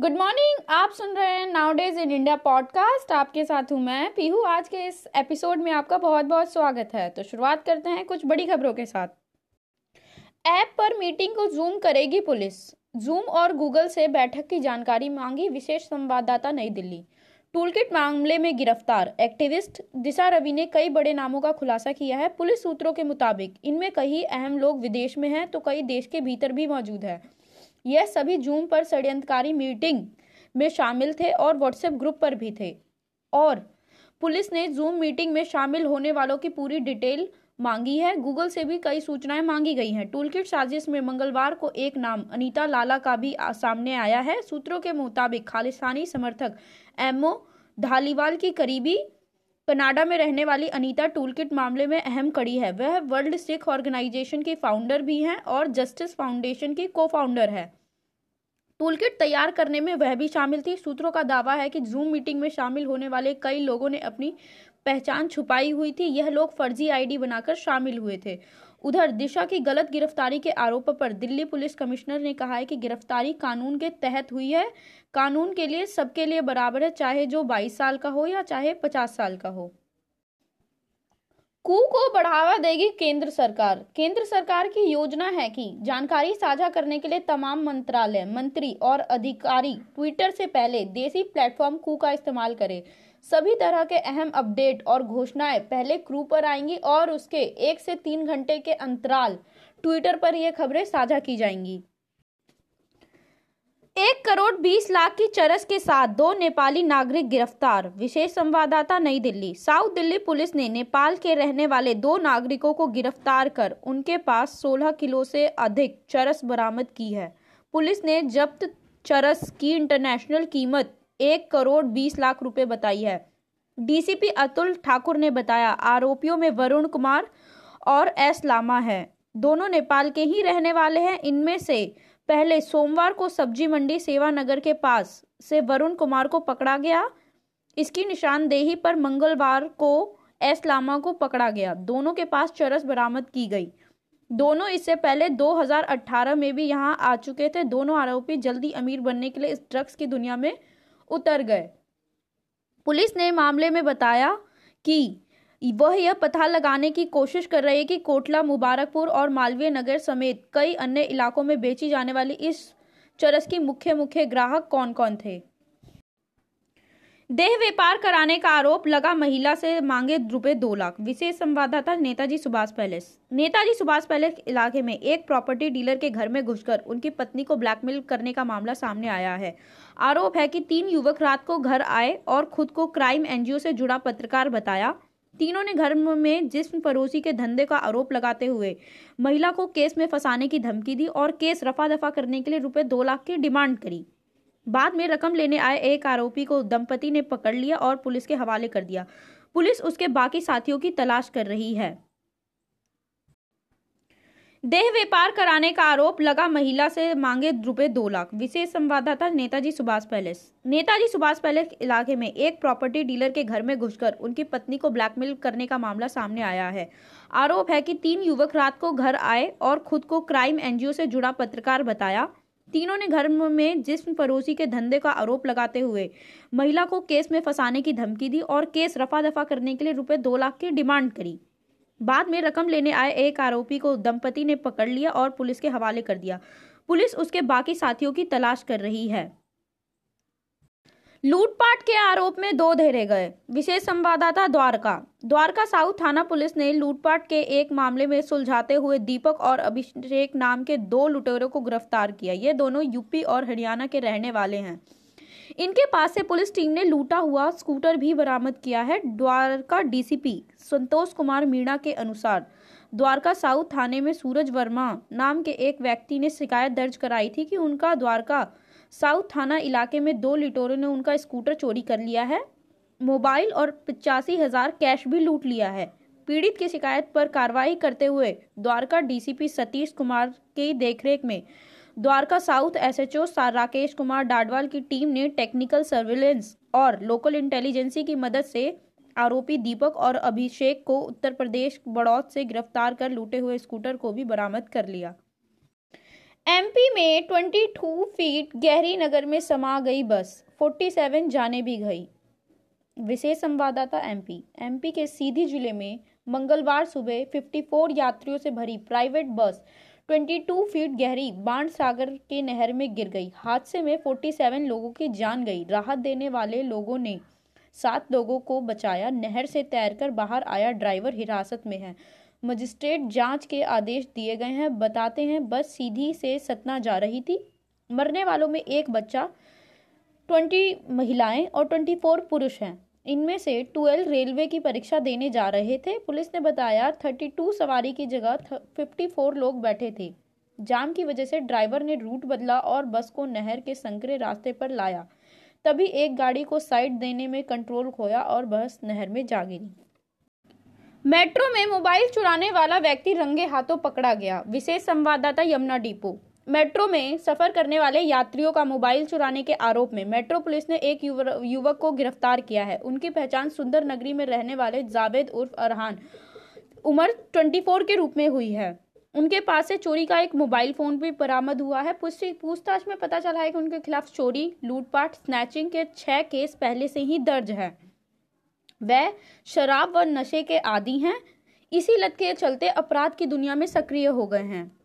Good morning आप सुन रहे हैं nowadays in India podcast आपके साथ हूँ मैं, पीहू। आज के इस एपिसोड में आपका बहुत बहुत स्वागत है। तो शुरुआत करते हैं कुछ बड़ी खबरों के साथ। ऐप पर मीटिंग को जूम करेगी पुलिस। जूम और गूगल से बैठक की जानकारी मांगी विशेष संवाददाता नई दिल्ली। टूलकिट मामले में गिरफ़्तार। एक्टिविस्ट दिशा रवि ने कई बड़े नामों का खुलासा किया है। पुलिस सूत्रों के मुताबिक, इनमें कई अहम लोग विदेश में हैं तो कई देश के भीतर भी मौजूद है। यह सभी जूम पर षड्यंत्रकारी मीटिंग में शामिल थे और व्हाट्सएप ग्रुप पर भी थे। और पुलिस ने जूम मीटिंग में शामिल होने वालों की पूरी डिटेल मांगी है। गूगल से भी कई सूचनाएँ मांगी गई हैं। टूलकिट साजिश में मंगलवार को एक नाम, अनीता लाला का भी सामने आया है। सूत्रों के मुताबिक खालिस्तानी समर्थक एमओ धालीवाल की करीबी कनाडा में रहने वाली अनीता टूलकिट मामले में अहम कड़ी है। वह वर्ल्ड सिख ऑर्गेनाइजेशन की फाउंडर भी हैं और जस्टिस फाउंडेशन की को फाउंडर है। टूलकिट तैयार करने में वह भी शामिल थी। सूत्रों का दावा है कि जूम मीटिंग में शामिल होने वाले कई लोगों ने अपनी पहचान छुपाई हुई थी। यह लोग फर्जी आईडी बनाकर शामिल हुए थे। उधर दिशा की गलत गिरफ्तारी के आरोप पर दिल्ली पुलिस कमिश्नर ने कहा है कि गिरफ्तारी कानून के तहत हुई है। कानून के लिए सबके लिए बराबर है, चाहे जो 22 साल का हो या चाहे 50 साल का हो। कू को बढ़ावा देगी केंद्र सरकार। केंद्र सरकार की योजना है कि जानकारी साझा करने के लिए तमाम मंत्रालय, मंत्री और अधिकारी ट्विटर से पहले देसी प्लेटफॉर्म कू का इस्तेमाल करें। सभी तरह के अहम अपडेट और घोषणाएँ पहले क्रू पर आएँगी और उसके एक से तीन घंटे के अंतराल ट्विटर पर यह खबरें साझा की जाएँगी। एक करोड़ बीस लाख की चरस के साथ दो नेपाली नागरिक गिरफ़्तार। विशेष संवाददाता नई दिल्ली। साउथ दिल्ली पुलिस ने नेपाल के रहने वाले दो नागरिकों को गिरफ़्तार कर उनके पास 16 किलो से अधिक चरस बरामद की है। पुलिस ने जब्त चरस की इंटरनेशनल कीमत एक करोड़ बीस लाख रुपए बताई है। डीसीपी अतुल ठाकुर ने बताया, आरोपियों में वरुण कुमार और एस लामा है। दोनों नेपाल के ही रहने वाले हैं। इनमें से पहले सोमवार को सब्ज़ी मंडी सेवा नगर के पास से वरुण कुमार को पकड़ा गया। इसकी निशानदेही पर मंगलवार को एस लामा को पकड़ा गया। दोनों के पास चरस बरामद की गई। दोनों इससे पहले 2018 में भी यहाँ आ चुके थे। दोनों आरोपी जल्दी अमीर बनने के लिए इस ड्रग्स की दुनिया में उतर गए। पुलिस ने मामले में बताया कि वह यह पता लगाने की कोशिश कर रही है कि कोटला, मुबारकपुर और मालवीय नगर समेत कई अन्य इलाकों में बेची जाने वाली इस चरस की मुख्य मुख्य ग्राहक कौन कौन थे? देह व्यापार कराने का आरोप लगा। महिला से मांगे रुपए दो लाख। विशेष संवाददाता नेताजी सुभाष पैलेस। नेताजी सुभाष पैलेस इलाके में एक प्रॉपर्टी डीलर के घर में घुसकर उनकी पत्नी को ब्लैकमेल करने का मामला सामने आया है। आरोप है कि तीन युवक रात को घर आए और खुद को क्राइम एनजीओ से जुड़ा पत्रकार बताया। तीनों ने घर में जिस्म पड़ोसी के धंधे का आरोप लगाते हुए महिला को केस में फंसाने की धमकी दी और केस रफा दफ़ा करने के लिए रुपए दो लाख की डिमांड करी। बाद में रकम लेने आए एक आरोपी को दंपति ने पकड़ लिया और पुलिस के हवाले कर दिया। पुलिस उसके बाकी साथियों की तलाश कर रही है। देह व्यापार कराने का आरोप लगा महिला से मांगे रुपए दो लाख। विशेष संवाददाता नेताजी सुभाष पैलेस। नेताजी सुभाष पैलेस इलाके में एक प्रॉपर्टी डीलर के घर में घुसकर उनकी पत्नी को ब्लैकमेल करने का मामला सामने आया है। आरोप है कि तीन युवक रात को घर आए और खुद को क्राइम एनजीओ से जुड़ा पत्रकार बताया। तीनों ने घर में जिस्म पड़ोसी के धंधे का आरोप लगाते हुए महिला को केस में फंसाने की धमकी दी और केस रफा दफ़ा करने के लिए रुपए दो लाख की डिमांड करी। बाद में रकम लेने आए एक आरोपी को दंपति ने पकड़ लिया और पुलिस के हवाले कर दिया। पुलिस उसके बाकी साथियों की तलाश कर रही है। लूटपाट के आरोप में दो धेरे गए। विशेष संवाददाता द्वारका। द्वारका साउथ थाना पुलिस ने लूटपाट के एक मामले में सुलझाते हुए दीपक और अभिषेक नाम के दो लुटेरों को गिरफ़्तार किया। ये दोनों यूपी और हरियाणा के रहने वाले हैं। इनके पास से पुलिस टीम ने लूटा हुआ स्कूटर भी बरामद किया है। द्वारका डीसीपी संतोष कुमार मीणा के अनुसार द्वारका साउथ थाने में सूरज वर्मा नाम के एक व्यक्ति ने शिकायत दर्ज कराई थी कि उनका द्वारका साउथ थाना इलाके में दो लिटोरों ने उनका स्कूटर चोरी कर लिया है। मोबाइल और पचासी हज़ार कैश भी लूट लिया है। पीड़ित की शिकायत पर कार्रवाई करते हुए द्वारका डीसीपी सतीश कुमार की देखरेख में द्वारका साउथ एसएचओ राकेश कुमार डाडवाल की टीम ने टेक्निकल सर्विलेंस और लोकल इंटेलिजेंसी की मदद से आरोपी दीपक और अभिषेक को उत्तर प्रदेश बड़ौद से गिरफ़्तार कर लूटे हुए स्कूटर को भी बरामद कर लिया। एमपी में 22 फीट गहरी नगर में समा गई बस 47 जाने भी गई। विशेष संवाददाता एमपी। एमपी के सीधी ज़िले में मंगलवार सुबह 54 यात्रियों से भरी प्राइवेट बस 22 फीट गहरी बाण सागर के नहर में गिर गई। हादसे में 47 लोगों की जान गई। राहत देने वाले लोगों ने सात लोगों को बचाया। नहर से तैरकर बाहर आया ड्राइवर हिरासत में है। मजिस्ट्रेट जाँच के आदेश दिए गए हैं। बताते हैं, बस सीधी से सतना जा रही थी। मरने वालों में एक बच्चा, ट्वेंटी महिलाएँ और ट्वेंटी फोर पुरुष हैं। इनमें से ट्वेल्व रेलवे की परीक्षा देने जा रहे थे। पुलिस ने बताया, थर्टी टू सवारी की जगह फिफ्टी फोर लोग बैठे थे। जाम की वजह से ड्राइवर ने रूट बदला और बस को नहर के संकरे रास्ते पर लाया। तभी एक गाड़ी को साइड देने में कंट्रोल खोया और बस नहर में जा गिरी। मेट्रो में मोबाइल चुराने वाला व्यक्ति रंगे हाथों पकड़ा गया। विशेष संवाददाता यमुना डिपो। मेट्रो में सफ़र करने वाले यात्रियों का मोबाइल चुराने के आरोप में मेट्रो पुलिस ने एक युवक को गिरफ़्तार किया है। उनकी पहचान सुंदर नगरी में रहने वाले जावेद उर्फ़ अरहान, उम्र 24 के रूप में हुई है। उनके पास से चोरी का एक मोबाइल फ़ोन भी बरामद हुआ है। पूछताछ में पता चला है कि उनके खिलाफ चोरी, लूटपाट, स्नैचिंग के छह केस पहले से ही दर्ज है। वह शराब व नशे के आदि हैं। इसी लत के चलते अपराध की दुनिया में सक्रिय हो गए हैं।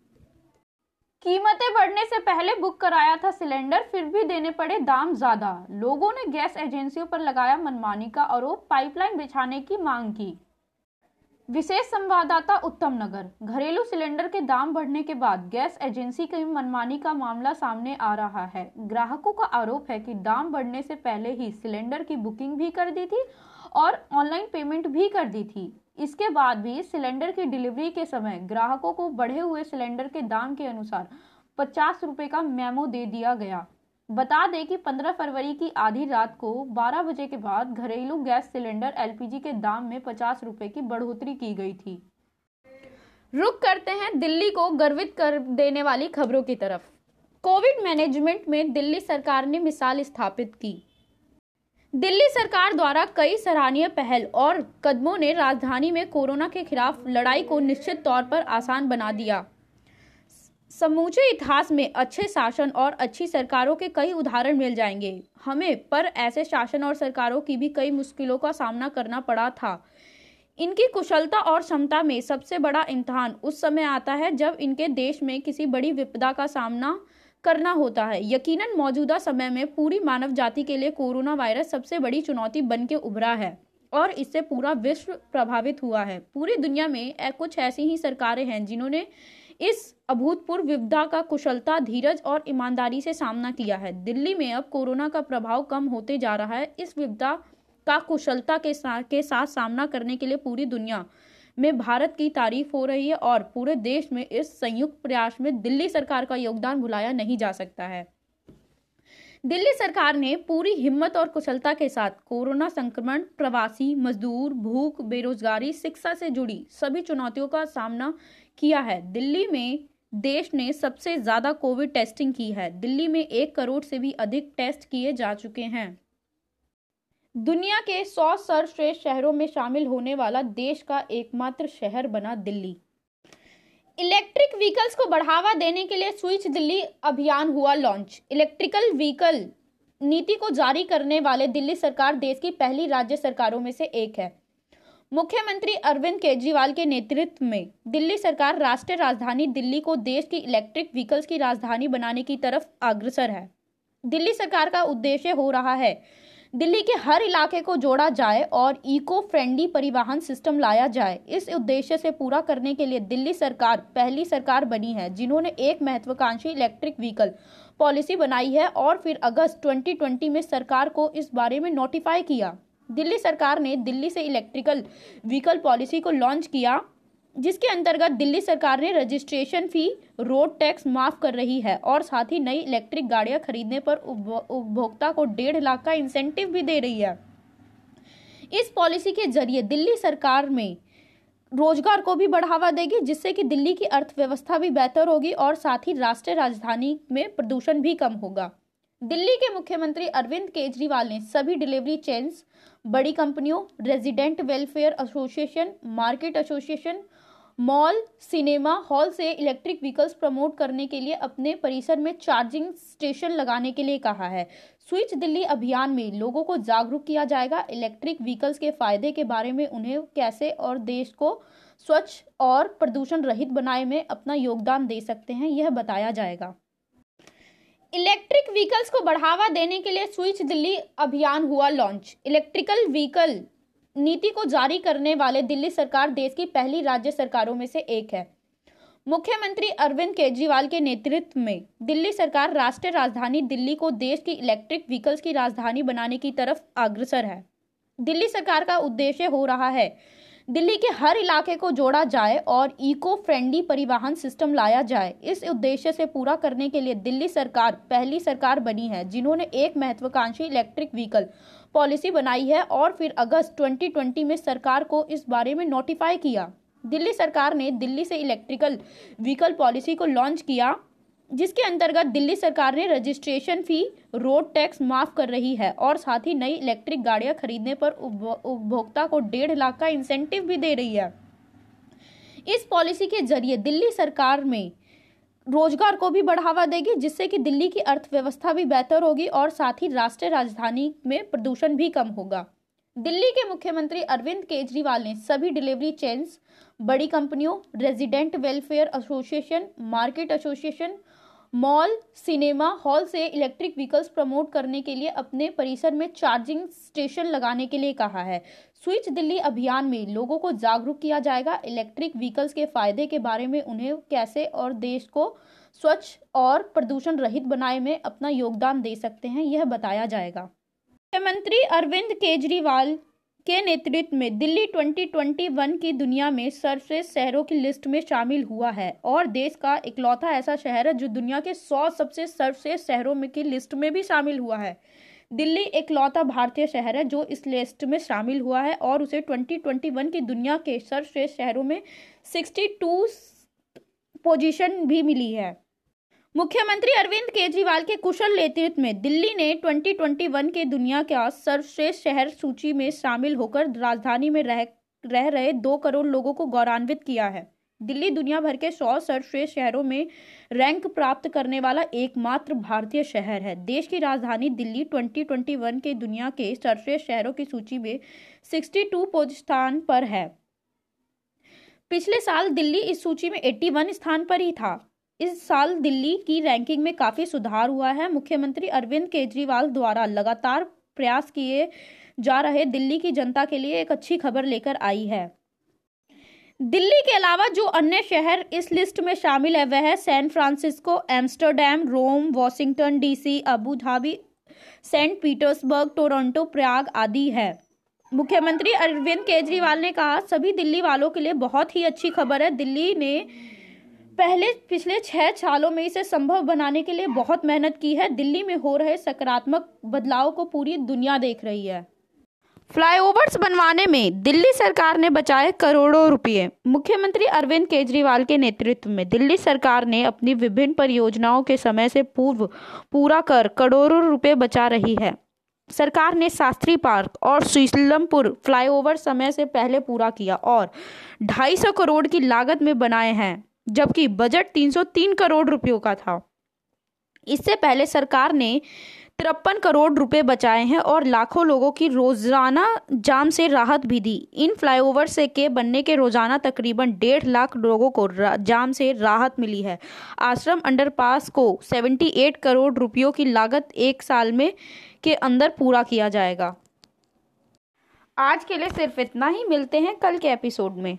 कीमतें बढ़ने से पहले बुक कराया था सिलेंडर, फिर भी देने पड़े दाम ज़्यादा। लोगों ने गैस एजेंसियों पर लगाया मनमानी का आरोप, पाइपलाइन बिछाने की मांग की। विशेष संवाददाता उत्तम नगर। घरेलू सिलेंडर के दाम बढ़ने के बाद गैस एजेंसी की मनमानी का मामला सामने आ रहा है। ग्राहकों का आरोप है कि दाम बढ़ने से पहले ही सिलेंडर की बुकिंग भी कर दी थी और ऑनलाइन पेमेंट भी कर दी थी। इसके बाद भी सिलेंडर की डिलीवरी के समय ग्राहकों को बढ़े हुए सिलेंडर के दाम के अनुसार पचास रुपए का मेमो दे दिया गया। बता दें कि 15 फरवरी की आधी रात को 12 बजे के बाद घरेलू गैस सिलेंडर एलपीजी के दाम में पचास रुपए की बढ़ोतरी की गई थी। रुक करते हैं दिल्ली को गर्वित कर देने वाली खबरों की तरफ़। कोविड मैनेजमेंट में दिल्ली सरकार ने मिसाल स्थापित की। दिल्ली सरकार द्वारा कई सराहनीय पहल और कदमों ने राजधानी में कोरोना के खिलाफ लड़ाई को निश्चित तौर पर आसान बना दिया। समूचे इतिहास में अच्छे शासन और अच्छी सरकारों के कई उदाहरण मिल जाएँगे। हमें पर ऐसे शासन और सरकारों की भी कई मुश्किलों का सामना करना पड़ा था। इनकी कुशलता और क्षमता में सबसे बड़ा इम्तहान उस समय आता है जब इनके देश में किसी बड़ी विपदा का सामना करना होता है। यकीनन, मौजूदा समय में पूरी मानव जाति के लिए कोरोना वायरस सबसे बड़ी चुनौती बन के उभरा है और इससे पूरा विश्व प्रभावित हुआ है। पूरी दुनिया में कुछ ऐसी ही सरकारें हैं जिन्होंने इस अभूतपूर्व विपदा का कुशलता, धीरज और ईमानदारी से सामना किया है। दिल्ली में अब कोरोना का प्रभाव कम होते जा रहा है। इस विपदा का कुशलता के साथ के साथ सामना करने के लिए पूरी दुनिया में भारत की तारीफ़ हो रही है और पूरे देश में इस संयुक्त प्रयास में दिल्ली सरकार का योगदान भुलाया नहीं जा सकता है। दिल्ली सरकार ने पूरी हिम्मत और कुशलता के साथ कोरोना संक्रमण, प्रवासी, मजदूर, भूख, बेरोजगारी, शिक्षा से जुड़ी सभी चुनौतियों का सामना किया है। दिल्ली में देश ने सबसे ज़्यादा कोविड टेस्टिंग की है। दिल्ली में एक करोड़ से भी अधिक टेस्ट किए जा चुके हैं। दुनिया के सौ सर्वश्रेष्ठ शहरों में शामिल होने वाला देश का एकमात्र शहर बना दिल्ली। इलेक्ट्रिक व्हीकल्स को बढ़ावा देने के लिए स्विच दिल्ली अभियान हुआ लॉन्च। इलेक्ट्रिकल व्हीकल नीति को जारी करने वाले दिल्ली सरकार देश की पहली राज्य सरकारों में से एक है। मुख्यमंत्री अरविंद केजरीवाल के नेतृत्व में दिल्ली सरकार राष्ट्रीय राजधानी दिल्ली को देश की इलेक्ट्रिक व्हीकल्स की राजधानी बनाने की तरफ़ अग्रसर है। दिल्ली सरकार का उद्देश्य हो रहा है दिल्ली के हर इलाके को जोड़ा जाए और इको फ्रेंडली परिवहन सिस्टम लाया जाए। इस उद्देश्य से पूरा करने के लिए दिल्ली सरकार पहली सरकार बनी है, जिन्होंने एक महत्वाकांक्षी इलेक्ट्रिक व्हीकल पॉलिसी बनाई है और फिर अगस्त 2020 में सरकार को इस बारे में नोटिफाई किया। दिल्ली सरकार ने दिल्ली से इलेक्ट्रिकल व्हीकल पॉलिसी को लॉन्च किया। जिसके अंतर्गत दिल्ली सरकार ने रजिस्ट्रेशन फ़ी, रोड टैक्स माफ़ कर रही है और साथ ही नई इलेक्ट्रिक गाड़ियाँ खरीदने पर उपभोक्ता को डेढ़ लाख का इंसेंटिव भी दे रही है। इस पॉलिसी के ज़रिए दिल्ली सरकार में रोज़गार को भी बढ़ावा देगी, जिससे कि दिल्ली की अर्थव्यवस्था भी बेहतर होगी और साथ ही राष्ट्रीय राजधानी में प्रदूषण भी कम होगा। दिल्ली के मुख्यमंत्री अरविंद केजरीवाल ने सभी डिलीवरी चेन्स, बड़ी कंपनियों, resident welfare association, market association mall, cinema hall से इलेक्ट्रिक व्हीकल्स प्रमोट करने के लिए अपने परिसर में चार्जिंग स्टेशन लगाने के लिए कहा है। स्विच दिल्ली अभियान में लोगों को जागरूक किया जाएगा। इलेक्ट्रिक व्हीकल्स के फ़ायदे के बारे में उन्हें कैसे और देश को स्वच्छ और प्रदूषण रहित बनाए में अपना योगदान दे सकते हैं, यह बताया जाएगा। इलेक्ट्रिक व्हीकल्स को बढ़ावा देने के लिए स्विच दिल्ली अभियान हुआ लॉन्च। इलेक्ट्रिकल व्हीकल नीति को जारी करने वाले दिल्ली सरकार देश की पहली राज्य सरकारों में से एक है। मुख्यमंत्री अरविंद केजरीवाल के नेतृत्व में दिल्ली सरकार राष्ट्रीय राजधानी दिल्ली को देश की इलेक्ट्रिक व्हीकल्स की राजधानी बनाने की तरफ़ अग्रसर है। दिल्ली सरकार का उद्देश्य हो रहा है दिल्ली के हर इलाके को जोड़ा जाए और इको फ्रेंडली परिवहन सिस्टम लाया जाए। इस उद्देश्य से पूरा करने के लिए दिल्ली सरकार पहली सरकार बनी है, जिन्होंने एक महत्वाकांक्षी इलेक्ट्रिक व्हीकल पॉलिसी बनाई है और फिर अगस्त 2020 में सरकार को इस बारे में नोटिफाई किया। दिल्ली सरकार ने दिल्ली से इलेक्ट्रिकल व्हीकल पॉलिसी को लॉन्च किया, जिसके अंतर्गत दिल्ली सरकार ने रजिस्ट्रेशन फ़ी रोड टैक्स माफ़ कर रही है और साथ ही नई इलेक्ट्रिक गाड़ियाँ खरीदने पर उपभोक्ता को डेढ़ लाख का इंसेंटिव भी दे रही है। इस पॉलिसी के ज़रिए दिल्ली सरकार में रोज़गार को भी बढ़ावा देगी, जिससे कि दिल्ली की अर्थव्यवस्था भी बेहतर होगी और साथ ही राष्ट्रीय राजधानी में प्रदूषण भी कम होगा। दिल्ली के मुख्यमंत्री अरविंद केजरीवाल ने सभी डिलीवरी चेन्स, बड़ी कंपनियों, resident welfare association, market association mall, cinema hall से इलेक्ट्रिक व्हीकल्स प्रमोट करने के लिए अपने परिसर में चार्जिंग स्टेशन लगाने के लिए कहा है। स्विच दिल्ली अभियान में लोगों को जागरूक किया जाएगा। इलेक्ट्रिक व्हीकल्स के फ़ायदे के बारे में उन्हें कैसे और देश को स्वच्छ और प्रदूषण रहित बनाए में अपना योगदान दे सकते हैं, यह बताया जाएगा। मुख्यमंत्री अरविंद केजरीवाल के नेतृत्व में दिल्ली 2021 की दुनिया में सर्वश्रेष्ठ शहरों की लिस्ट में शामिल हुआ है और देश का इकलौता ऐसा शहर है जो दुनिया के 100 सबसे सर्वश्रेष्ठ शहरों में की लिस्ट में भी शामिल हुआ है। दिल्ली इकलौता भारतीय शहर है जो इस लिस्ट में शामिल हुआ है और उसे 2021 की दुनिया के सर्वश्रेष्ठ शहरों में 62 पोजीशन भी मिली है। मुख्यमंत्री अरविंद केजरीवाल के कुशल नेतृत्व में दिल्ली ने 2021 के दुनिया का सर्वश्रेष्ठ शहर सूची में शामिल होकर राजधानी में रह रह रहे दो करोड़ लोगों को गौरवान्वित किया है। दिल्ली दुनिया भर के सौ सर्वश्रेष्ठ शहरों में रैंक प्राप्त करने वाला एकमात्र भारतीय शहर है। देश की राजधानी दिल्ली 2021 के दुनिया के सर्वश्रेष्ठ शहरों की सूची में 62 स्थान पर है। पिछले साल दिल्ली इस सूची में 81 स्थान पर ही था। इस साल दिल्ली की रैंकिंग में काफ़ी सुधार हुआ है। मुख्यमंत्री अरविंद केजरीवाल द्वारा लगातार प्रयास किए जा रहे दिल्ली की जनता के लिए एक अच्छी खबर लेकर आई है। दिल्ली के अलावा जो अन्य शहर इस लिस्ट में शामिल है, वह San Francisco, Amsterdam, Rome, Washington DC, Abu Dhabi, Saint Petersburg, Toronto Prayag आदि है। मुख्यमंत्री अरविंद केजरीवाल ने कहा, सभी दिल्ली वालों के लिए बहुत ही अच्छी खबर है। दिल्ली ने पहले पिछले छह सालों में इसे संभव बनाने के लिए बहुत मेहनत की है। दिल्ली में हो रहे सकारात्मक बदलाव को पूरी दुनिया देख रही है। फ्लाईओवर्स बनवाने में दिल्ली सरकार ने बचाए करोड़ों रुपए। मुख्यमंत्री अरविंद केजरीवाल के नेतृत्व में दिल्ली सरकार ने अपनी विभिन्न परियोजनाओं के समय से पूर्व पूरा कर करोड़ों रुपए बचा रही है। सरकार ने शास्त्री पार्क और शीलमपुर फ्लाईओवर समय से पहले पूरा किया और 250 करोड़ की लागत में बनाए हैं। जबकि बजट 303 करोड़ रुपयों का था। इससे पहले सरकार ने तिरपन करोड़ रुपए बचाए हैं और लाखों लोगों की रोज़ाना जाम से राहत भी दी। इन फ्लाईओवर से के बनने के रोज़ाना तकरीबन डेढ़ लाख लोगों को जाम से राहत मिली है। आश्रम अंडरपास को 78 करोड़ रुपयों की लागत एक साल में के अंदर पूरा किया जाएगा। आज के लिए सिर्फ़ इतना ही, मिलते हैं कल के एपिसोड में।